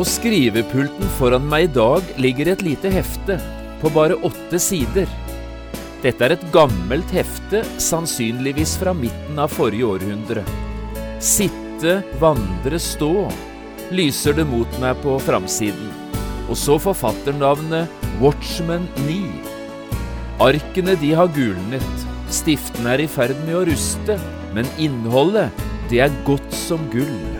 På skrivepulten foran meg i dag ligger et lite hefte på bare åtte sider. Dette er et gammelt hefte, sannsynligvis fra midten av forrige århundre. Sitte, vandre, stå, lyser det mot meg på framsiden. Og så forfatternavnet Watchman 9. Arkene de har gulnet, stiftene er i ferd med å ruste, men innholdet, det er godt som gull.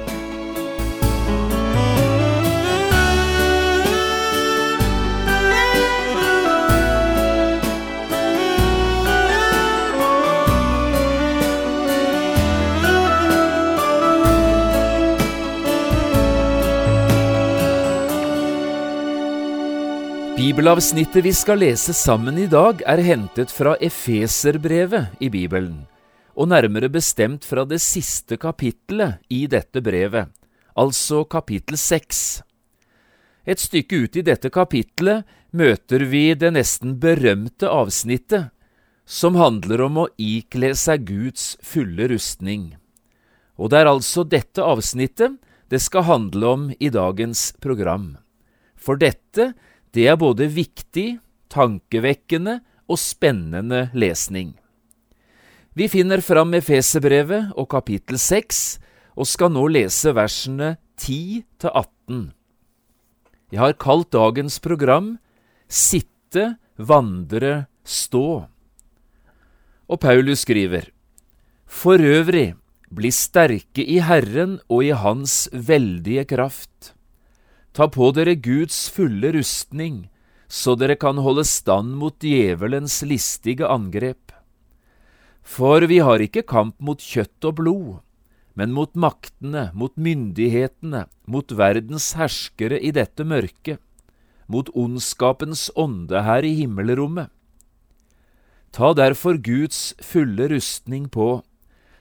Bibelavsnittet vi skal lese sammen i dag, er hentet fra Efeserbrevet i Bibelen, og nærmere bestemt fra det siste kapittelet i dette brevet, altså kapittel seks. Et stykke ut i dette kapittelet møter vi det nesten berømte avsnittet, som handler om å ikle seg Guds fulle rustning. Og det er altså dette avsnittet det skal handle om i dagens program. For dette det er både viktig, tankevekkende og spennende lesning. Vi finner fram Efeserbrevet og kapittel 6 og skal nå lese versene 10 til 18. Jeg har kalt dagens program Sitte, vandre, stå. Og Paulus skriver, For øvrig, bli sterke i Herren og i Hans veldige kraft. Ta på dere Guds fulle rustning, så dere kan holde stand mot djevelens listige angrep. For vi har ikke kamp mot kjøtt og blod, men mot maktene, mot myndighetene, mot verdens herskere i dette mørket, mot ondskapens ånde her i himmelrommet. Ta derfor Guds fulle rustning på,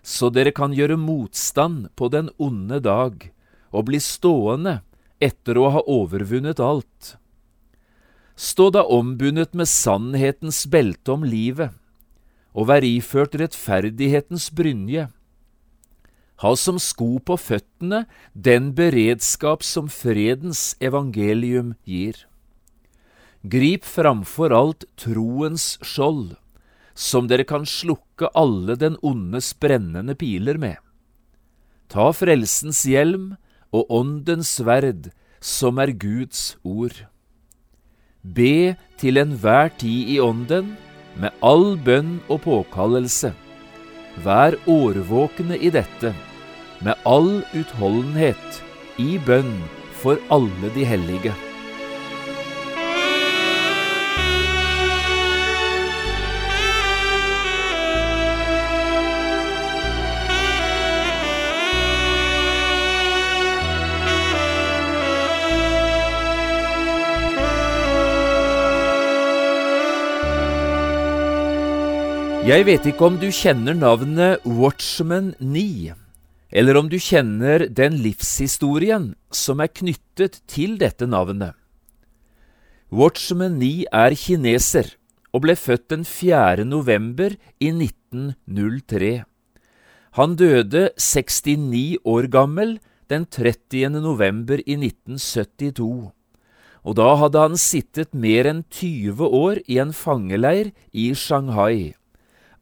så dere kan gjøre motstand på den onde dag og bli stående etter å ha overvunnet alt. Stå da ombundet med sannhetens belte om livet, og vær iført rettferdighetens brynje. Ha som sko på føttene den beredskap som fredens evangelium gir. Grip framfor alt troens skjold, som dere kan slukke alle den ondes brennende piler med. Ta frelsens hjelm, og Åndens sverd, som er Guds ord. Be til enhver tid i Ånden, med all bønn og påkallelse. Vær årvåkne i dette, med all utholdenhet, i bønn for alle de hellige. Jeg vet ikke om du kjenner navnet Watchman 9, eller om du kjenner den livshistorien som er knyttet til dette navnet. Watchman 9 er kineser og ble født den 4. november i 1903. Han døde 69 år gammel den 30. november i 1972, og da hadde han sittet mer enn 20 år i en fangeleir i Shanghai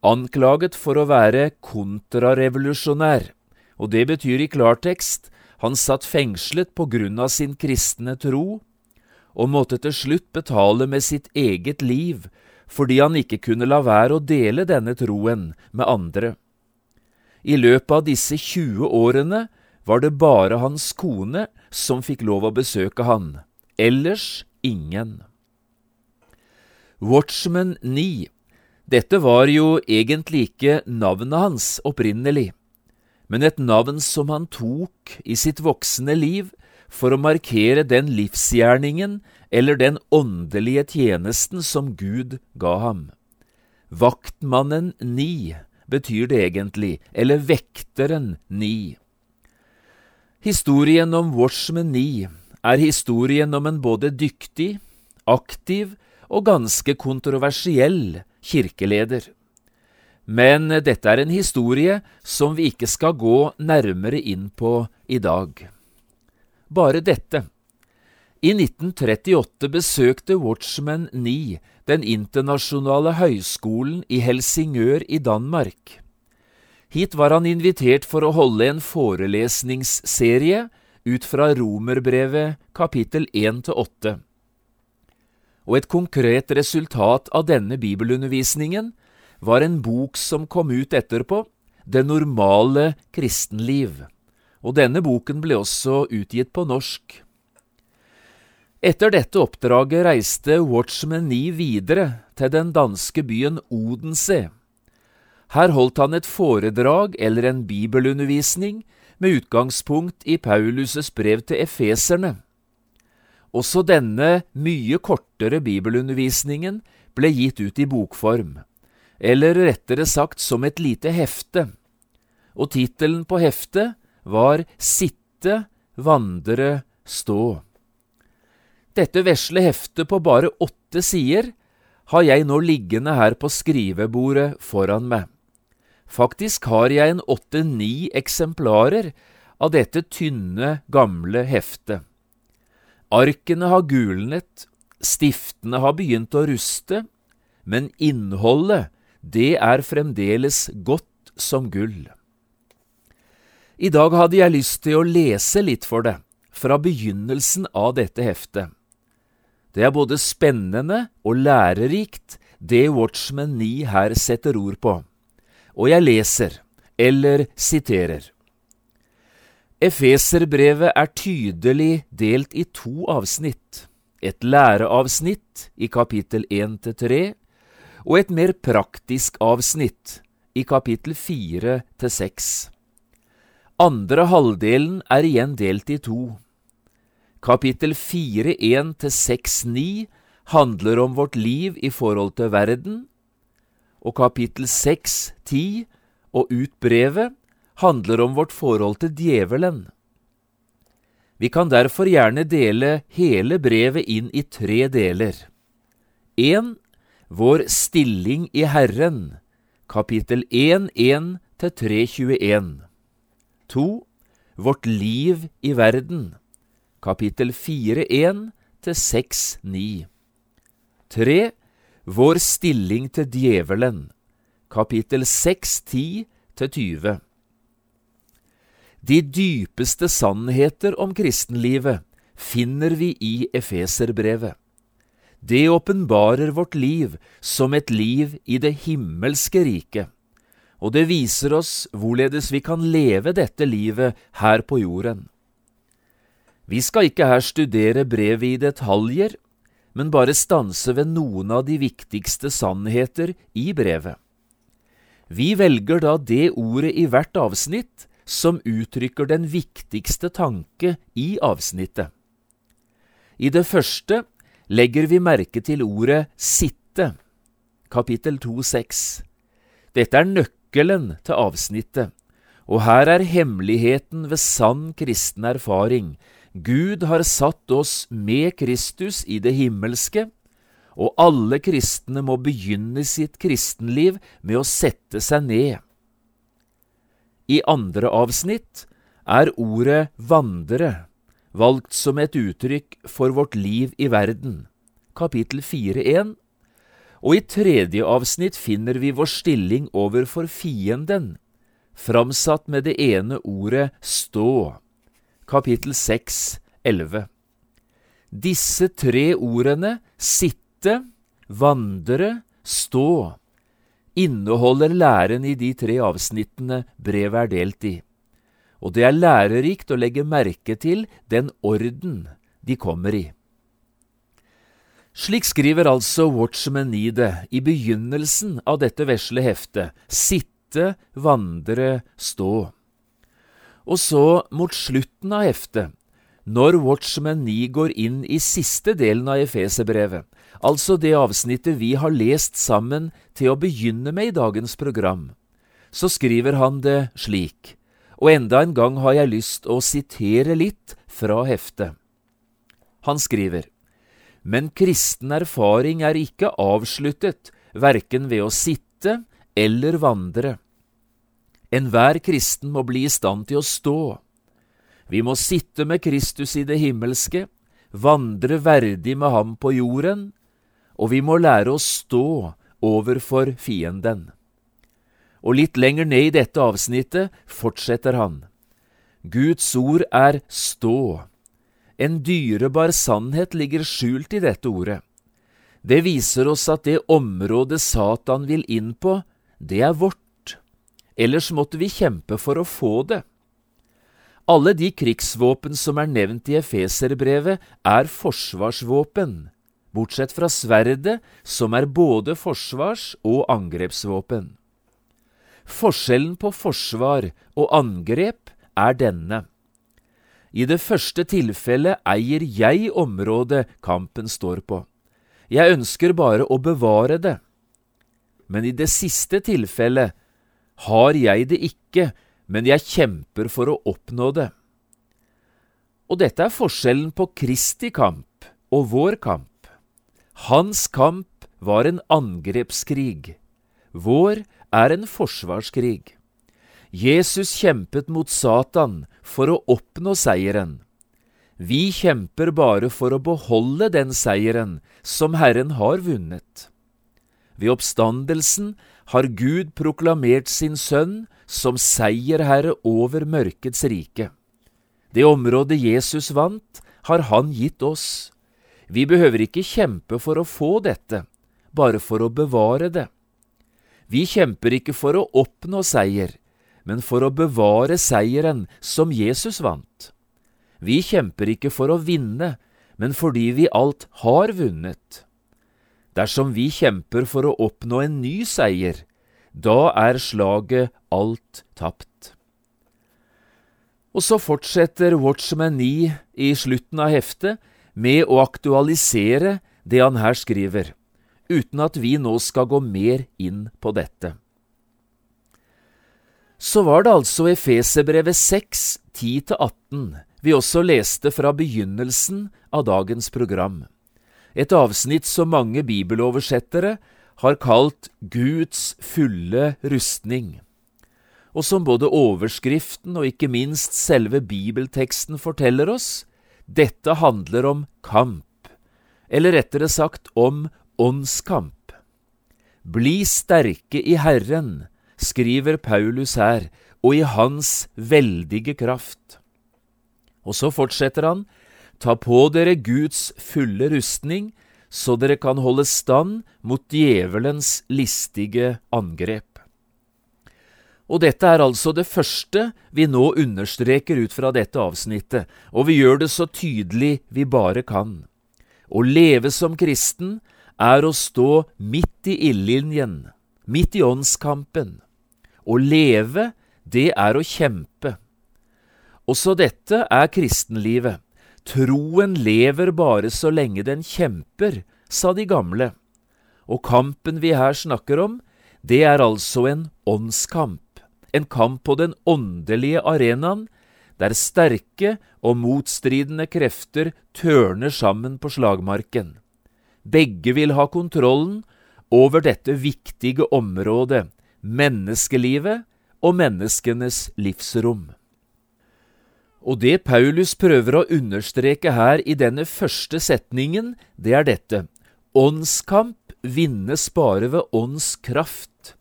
anklaget for å være kontrarevolusjonær, og det betyr i klartekst han satt fengslet på grunn av sin kristne tro, og måtte til slutt betale med sitt eget liv fordi han ikke kunne la være å dele denne troen med andre. I løpet av disse 20 årene var det bare hans kone som fikk lov å besøke han, ellers ingen. Watchman 9 dette var jo egentlig ikke navnet hans opprinnelig, men et navn som han tok i sitt voksne liv for å markere den livsgjerningen eller den åndelige tjenesten som Gud ga ham. Vaktmannen ni betyr det egentlig, eller vekteren ni. Historien om Watchman ni er historien om en både dyktig, aktiv og ganske kontroversiell kirkeleder. Men dette er en historie som vi ikke skal gå nærmere inn på i dag. Bare dette. I 1938 besøkte Watchman 9 den internasjonale høyskolen i Helsingør i Danmark. Hit var han invitert for å holde en forelesningsserie ut fra Romerbrevet kapittel 1–8. Og et konkret resultat av denne bibelundervisningen var en bok som kom ut etterpå, Det normale kristenliv, og denne boken ble også utgitt på norsk. Etter dette oppdraget reiste Watchman Nee videre til den danske byen Odense. Her holdt han et foredrag eller en bibelundervisning med utgangspunkt i Paulus' brev til efeserne. Også denne mye kortere bibelundervisningen ble gitt ut i bokform eller rettere sagt som et lite hefte, og tittelen på heftet var Sitte, vandre, stå. Dette vesle heftet på bare åtte sider har jeg nå liggende her på skrivebordet foran meg. Faktisk har jeg en åtte–ni eksemplarer av dette tynne, gamle heftet. Arkene har gulnet, stiftene har begynt å ruste, men innholdet det er fremdeles godt som gull. I dag hadde jeg lyst til å lese litt for deg, fra begynnelsen av dette heftet. Det er både spennende og lærerikt, det Watchman 9 her setter ord på, og jeg leser, eller siterer. Efeserbrevet er tydelig delt i to avsnitt, et læreavsnitt i kapittel 1-3, og et mer praktisk avsnitt i kapittel 4-6. Andre halvdelen er igjen delt i to. Kapittel 4-1-6-9 handler om vårt liv i forhold til verden, og kapittel 6, 10 og ut brevet handler om vårt forhold til djevelen. Vi kan derfor gjerne dele hele brevet inn i tre deler. 1. vår stilling i Herren, kapittel 1, 1–321. 2. Vårt liv i verden, kapittel 4, 1–6, 9. 3. Vår stilling til djevelen, kapittel 6, 10–20. De dypeste sannheter om kristenlivet finner vi i Efeserbrevet. Det åpenbarer vårt liv som et liv i det himmelske riket, og det viser oss hvorledes vi kan leve dette livet her på jorden. Vi skal ikke her studere brevet i detaljer, men bare stanse ved noen av de viktigste sannheter i brevet. Vi velger da det ordet i hvert avsnitt som uttrykker den viktigste tanke i avsnittet. I det første legger vi merke til ordet sitte, kapittel 2,6. Dette er nøkkelen til avsnittet, og her er hemmeligheten ved sann kristen erfaring. Gud har satt oss med Kristus i det himmelske, og alle kristne må begynne sitt kristenliv med å sette seg ned. I andre avsnitt er ordet vandre valgt som et uttrykk for vårt liv i verden, kapittel 4.1, og i tredje avsnitt finner vi vår stilling overfor fienden, framsatt med det ene ordet stå, kapittel 6.11. Disse tre ordene, sitte, vandre, stå, inneholder læren i de tre avsnittene brevet er delt i og det er lærerikt å legge merke til den orden de kommer i. Slik skriver altså Watchman Neede i begynnelsen av dette vesle heftet, sitte, vandre, stå. Og så, mot slutten av heftet, når Watchman 9 går inn i siste delen av Efeserbrevet, altså det avsnittet vi har lest sammen til å begynne med i dagens program, så skriver han det slik, og enda en gang har jeg lyst å sitere litt fra heftet. Han skriver, Men kristen erfaring er ikke avsluttet, verken ved å sitte eller vandre. Enhver kristen må bli i stand til å stå. Vi må sitte med Kristus i det himmelske, vandre verdig med ham på jorden, og vi må lære å stå overfor fienden. Og litt lenger ned i dette avsnittet fortsetter han. Guds ord er stå. En dyrebar sannhet ligger skjult i dette ordet. Det viser oss at det området Satan vil inn på, det er vårt. Ellers måtte vi kjempe for å få det. Alle de krigsvåpen som er nevnt i Efeserbrevet, er forsvarsvåpen, bortsett fra sverdet, som er både forsvars- og angrepsvåpen. Forskjellen på forsvar og angrep er denne. I det første tilfellet eier jeg området kampen står på. Jeg ønsker bare å bevare det. Men i det siste tilfellet har jeg det ikke, men jeg kjemper for å oppnå det. Og dette er forskjellen på Kristi kamp og vår kamp. Hans kamp var en angrepskrig. Vår er en forsvarskrig. Jesus kjempet mot Satan for å oppnå seieren. Vi kjemper bare for å beholde den seieren som Herren har vunnet. Ved oppstandelsen har Gud proklamert sin sønn som seierherre over mørkets rike. Det området Jesus vant, har han gitt oss. Vi behøver ikke kjempe for å få dette, bare for å bevare det. Vi kjemper ikke for å oppnå seier, men for å bevare seieren som Jesus vant. Vi kjemper ikke for å vinne, men fordi vi alt har vunnet. Dersom vi kjemper for å oppnå en ny seier, da er slaget alt tapt. Og så fortsetter Watchman 9 i slutten av heftet med å aktualisere det han her skriver uten at vi nå skal gå mer inn på dette. Så var det altså Efeserbrevet 6, 10–18 vi også leste fra begynnelsen av dagens program, et avsnitt som mange bibeloversettere har kalt Guds fulle rustning, og som både overskriften og ikke minst selve bibelteksten forteller oss, dette handler om kamp, eller rettere sagt om åndskamp. Bli sterke i Herren, skriver Paulus her, og i Hans veldige kraft. Og så fortsetter han, ta på dere Guds fulle rustning, så dere kan holde stand mot djevelens listige angrep. Og dette er altså det første vi nå understreker ut fra dette avsnittet, og vi gjør det så tydelig vi bare kan. Å leve som kristen er å stå midt i ildlinjen, midt i åndskampen. Å leve, det er å kjempe. Også dette er kristenlivet. Troen lever bare så lenge den kjemper, sa de gamle. Og kampen vi her snakker om, det er altså en åndskamp, en kamp på den åndelige arenaen, der sterke og motstridende krefter tørner sammen på slagmarken. Begge vil ha kontrollen over dette viktige området, menneskelivet og menneskenes livsrom. Og det Paulus prøver å understreke her i denne første setningen, det er dette. Åndskamp vinnes bare ved åndskraft.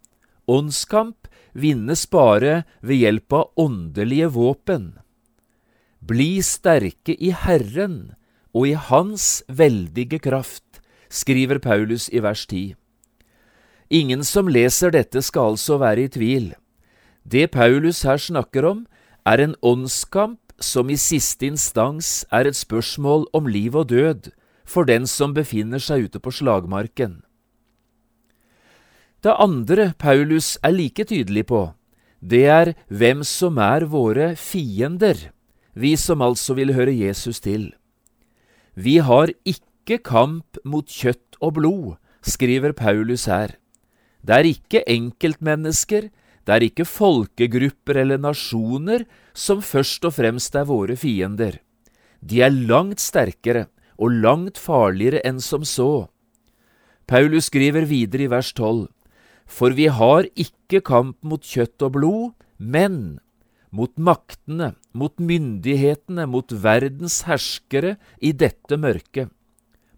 Åndskamp vinnes bare ved hjelp av åndelige våpen. Bli sterke i Herren og i Hans veldige kraft skriver Paulus i vers 10. Ingen som leser dette skal altså være i tvil. Det Paulus her snakker om, er en åndskamp som i siste instans er et spørsmål om liv og død for den som befinner seg ute på slagmarken. Det andre Paulus er like tydelig på, det er hvem som er våre fiender, vi som altså vil høre Jesus til. Vi har ikke kamp mot kjøtt og blod, skriver Paulus her. Det er ikke enkeltmennesker, det er ikke folkegrupper eller nasjoner som først og fremst er våre fiender. De er langt sterkere og langt farligere enn som så. Paulus skriver videre i vers 12, For vi har ikke kamp mot kjøtt og blod, men mot maktene, mot myndighetene, mot verdens herskere i dette mørket,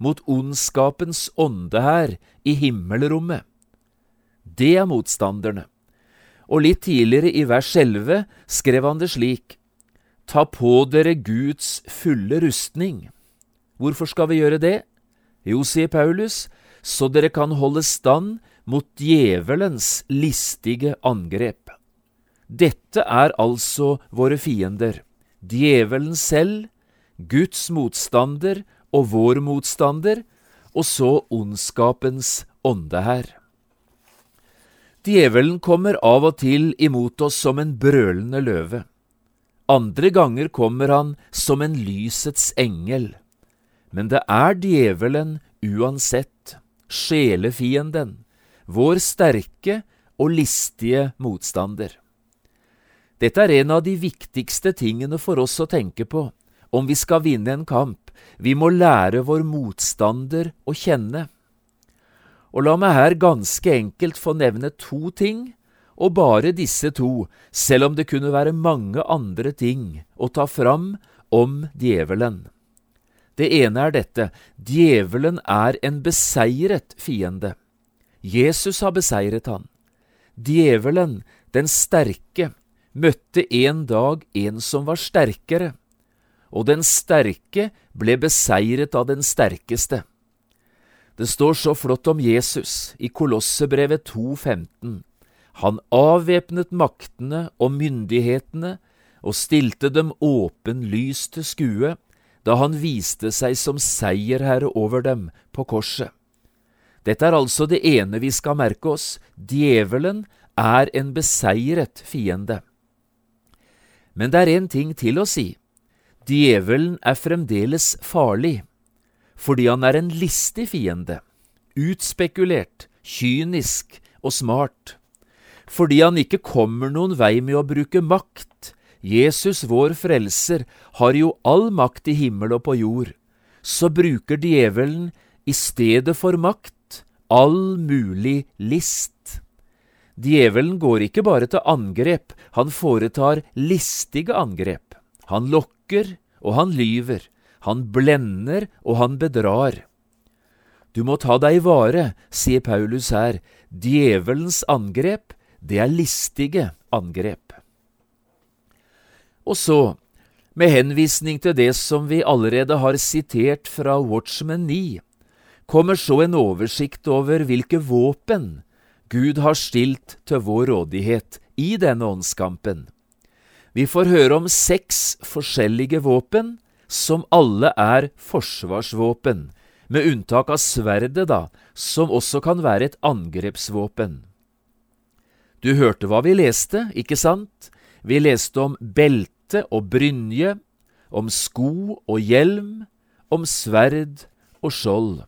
mot ondskapens ånde her i himmelrommet. Det er motstanderne. Og litt tidligere i vers 11 skrev han det slik, Ta på dere Guds fulle rustning. Hvorfor skal vi gjøre det? Jo, sier Paulus, så dere kan holde stand mot djevelens listige angrep. Dette er altså våre fiender, djevelen selv, Guds motstander og vår motstander, og så ondskapens ånde her. Djevelen kommer av og til imot oss som en brølende løve. Andre ganger kommer han som en lysets engel. Men det er djevelen uansett, sjelefienden, vår sterke og listige motstander. Dette er en av de viktigste tingene for oss å tenke på om vi skal vinne en kamp. Vi må lære vår motstander å kjenne. Og la meg her ganske enkelt få nevne to ting, og bare disse to, selv om det kunne være mange andre ting å ta fram om djevelen. Det ene er dette, djevelen er en beseiret fiende. Jesus har beseiret han. Djevelen, den sterke, møtte en dag en som var sterkere, og den sterke ble beseiret av den sterkeste. Det står så flott om Jesus i Kolossebrevet 2,15. Han avvæpnet maktene og myndighetene og stilte dem åpenlyst til skue da han viste seg som seierherre over dem på korset. Dette er altså det ene vi skal merke oss, djevelen er en beseiret fiende. Men det er en ting til å si. Djevelen er fremdeles farlig fordi han er en listig fiende, utspekulert, kynisk og smart, fordi han ikke kommer noen vei med å bruke makt. Jesus, vår frelser, har jo all makt i himmel og på jord. Så bruker djevelen i stedet for makt all mulig list. Djevelen går ikke bare til angrep, han foretar listige angrep. Han lokker, og han lyver. Han blender, og han bedrar. Du må ta deg i vare, sier Paulus her. Djevelens angrep, det er listige angrep. Og så, med henvisning til det som vi allerede har sitert fra Watchman 9, kommer så en oversikt over hvilke våpen Gud har stilt til vår rådighet i denne åndskampen. Vi får høre om seks forskjellige våpen, som alle er forsvarsvåpen, med unntak av sverdet, da, som også kan være et angrepsvåpen. Du hørte hva vi leste, ikke sant? Vi leste om belte og brynje, om sko og hjelm, om sverd og skjold.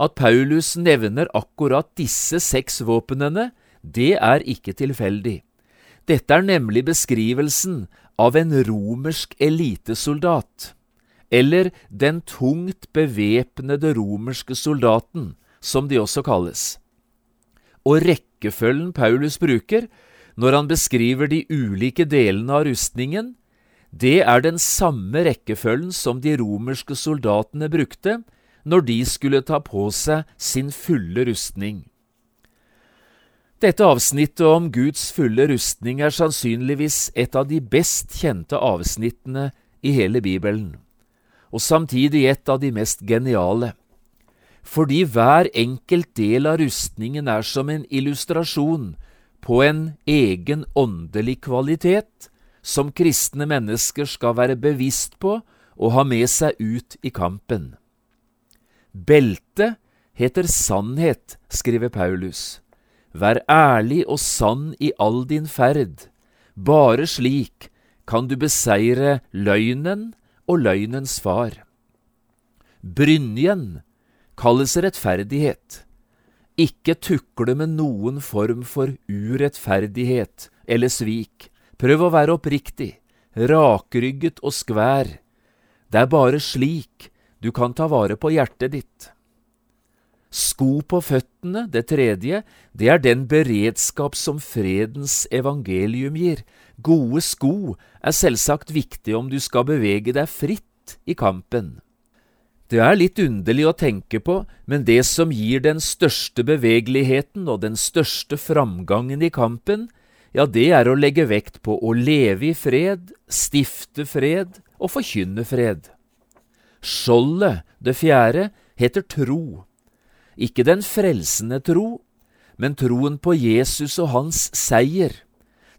At Paulus nevner akkurat disse seks våpnene, det er ikke tilfeldig. Dette er nemlig beskrivelsen av en romersk elitesoldat, eller den tungt bevæpnede romerske soldaten, som de også kalles. Og rekkefølgen Paulus bruker når han beskriver de ulike delene av rustningen, det er den samme rekkefølgen som de romerske soldatene brukte når de skulle ta på seg sin fulle rustning. Dette avsnittet om Guds fulle rustning er sannsynligvis et av de best kjente avsnittene i hele Bibelen, og samtidig et av de mest geniale, fordi hver enkelt del av rustningen er som en illustrasjon på en egen åndelig kvalitet som kristne mennesker skal være bevisst på og ha med seg ut i kampen. Beltet heter sannhet, skriver Paulus. Vær ærlig og sann i all din ferd. Bare slik kan du beseire løgnen og løgnens far. Brynjen kalles rettferdighet. Ikke tukle med noen form for urettferdighet eller svik. Prøv å være oppriktig, rakrygget og skvær. Det er bare slik du kan ta vare på hjertet ditt. Sko på føttene, det tredje, det er den beredskap som fredens evangelium gir. Gode sko er selvsagt viktig om du skal bevege deg fritt i kampen. Det er litt underlig å tenke på, men det som gir den største bevegeligheten og den største framgangen i kampen, ja, det er å legge vekt på å leve i fred, stifte fred og forkynne fred. Skjoldet, det fjerde, heter tro ikke den frelsende tro, men troen på Jesus og hans seier,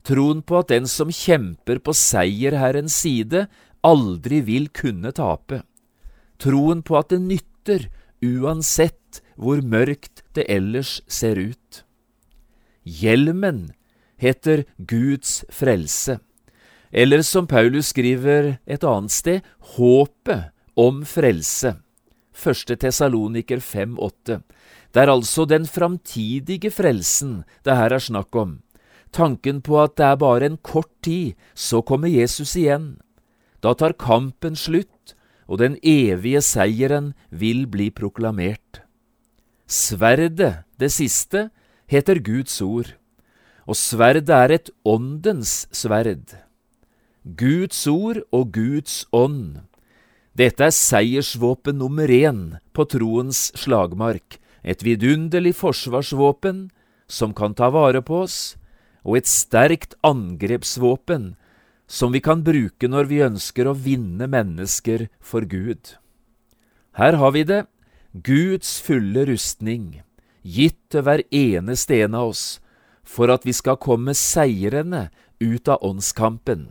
troen på at den som kjemper på seierherrens side, aldri vil kunne tape, troen på at det nytter uansett hvor mørkt det ellers ser ut. Hjelmen heter Guds frelse, eller som Paulus skriver et annet sted, håpet om frelse. Første Tesaloniker 5,8. Det er altså den framtidige frelsen det her er snakk om. Tanken på at det er bare en kort tid, så kommer Jesus igjen. Da tar kampen slutt, og den evige seieren vil bli proklamert. Sverdet, det siste, heter Guds ord, og sverdet er et åndens sverd. Guds ord og Guds ånd dette er seiersvåpen nummer én på troens slagmark, et vidunderlig forsvarsvåpen som kan ta vare på oss, og et sterkt angrepsvåpen som vi kan bruke når vi ønsker å vinne mennesker for Gud. Her har vi det, Guds fulle rustning, gitt til hver eneste en av oss, for at vi skal komme seirende ut av åndskampen.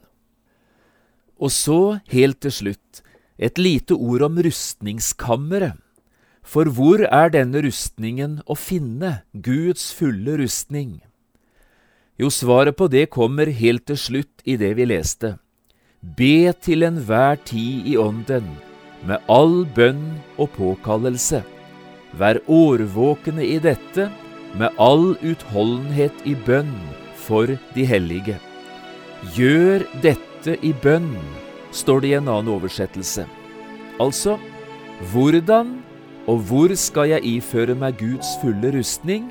Og så, helt til slutt, et lite ord om rustningskammeret. For hvor er denne rustningen å finne, Guds fulle rustning? Jo, svaret på det kommer helt til slutt i det vi leste. Be til enhver tid i ånden, med all bønn og påkallelse. Vær årvåkne i dette, med all utholdenhet i bønn for de hellige. Gjør dette i bønn står det i en annen oversettelse. Altså, hvordan og hvor skal jeg iføre meg Guds fulle rustning?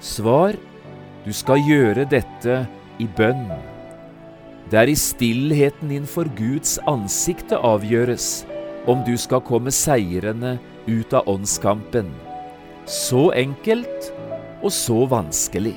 Svar, du skal gjøre dette i bønn. Det er i stillheten innenfor Guds ansikt det avgjøres om du skal komme seirende ut av åndskampen. Så enkelt og så vanskelig.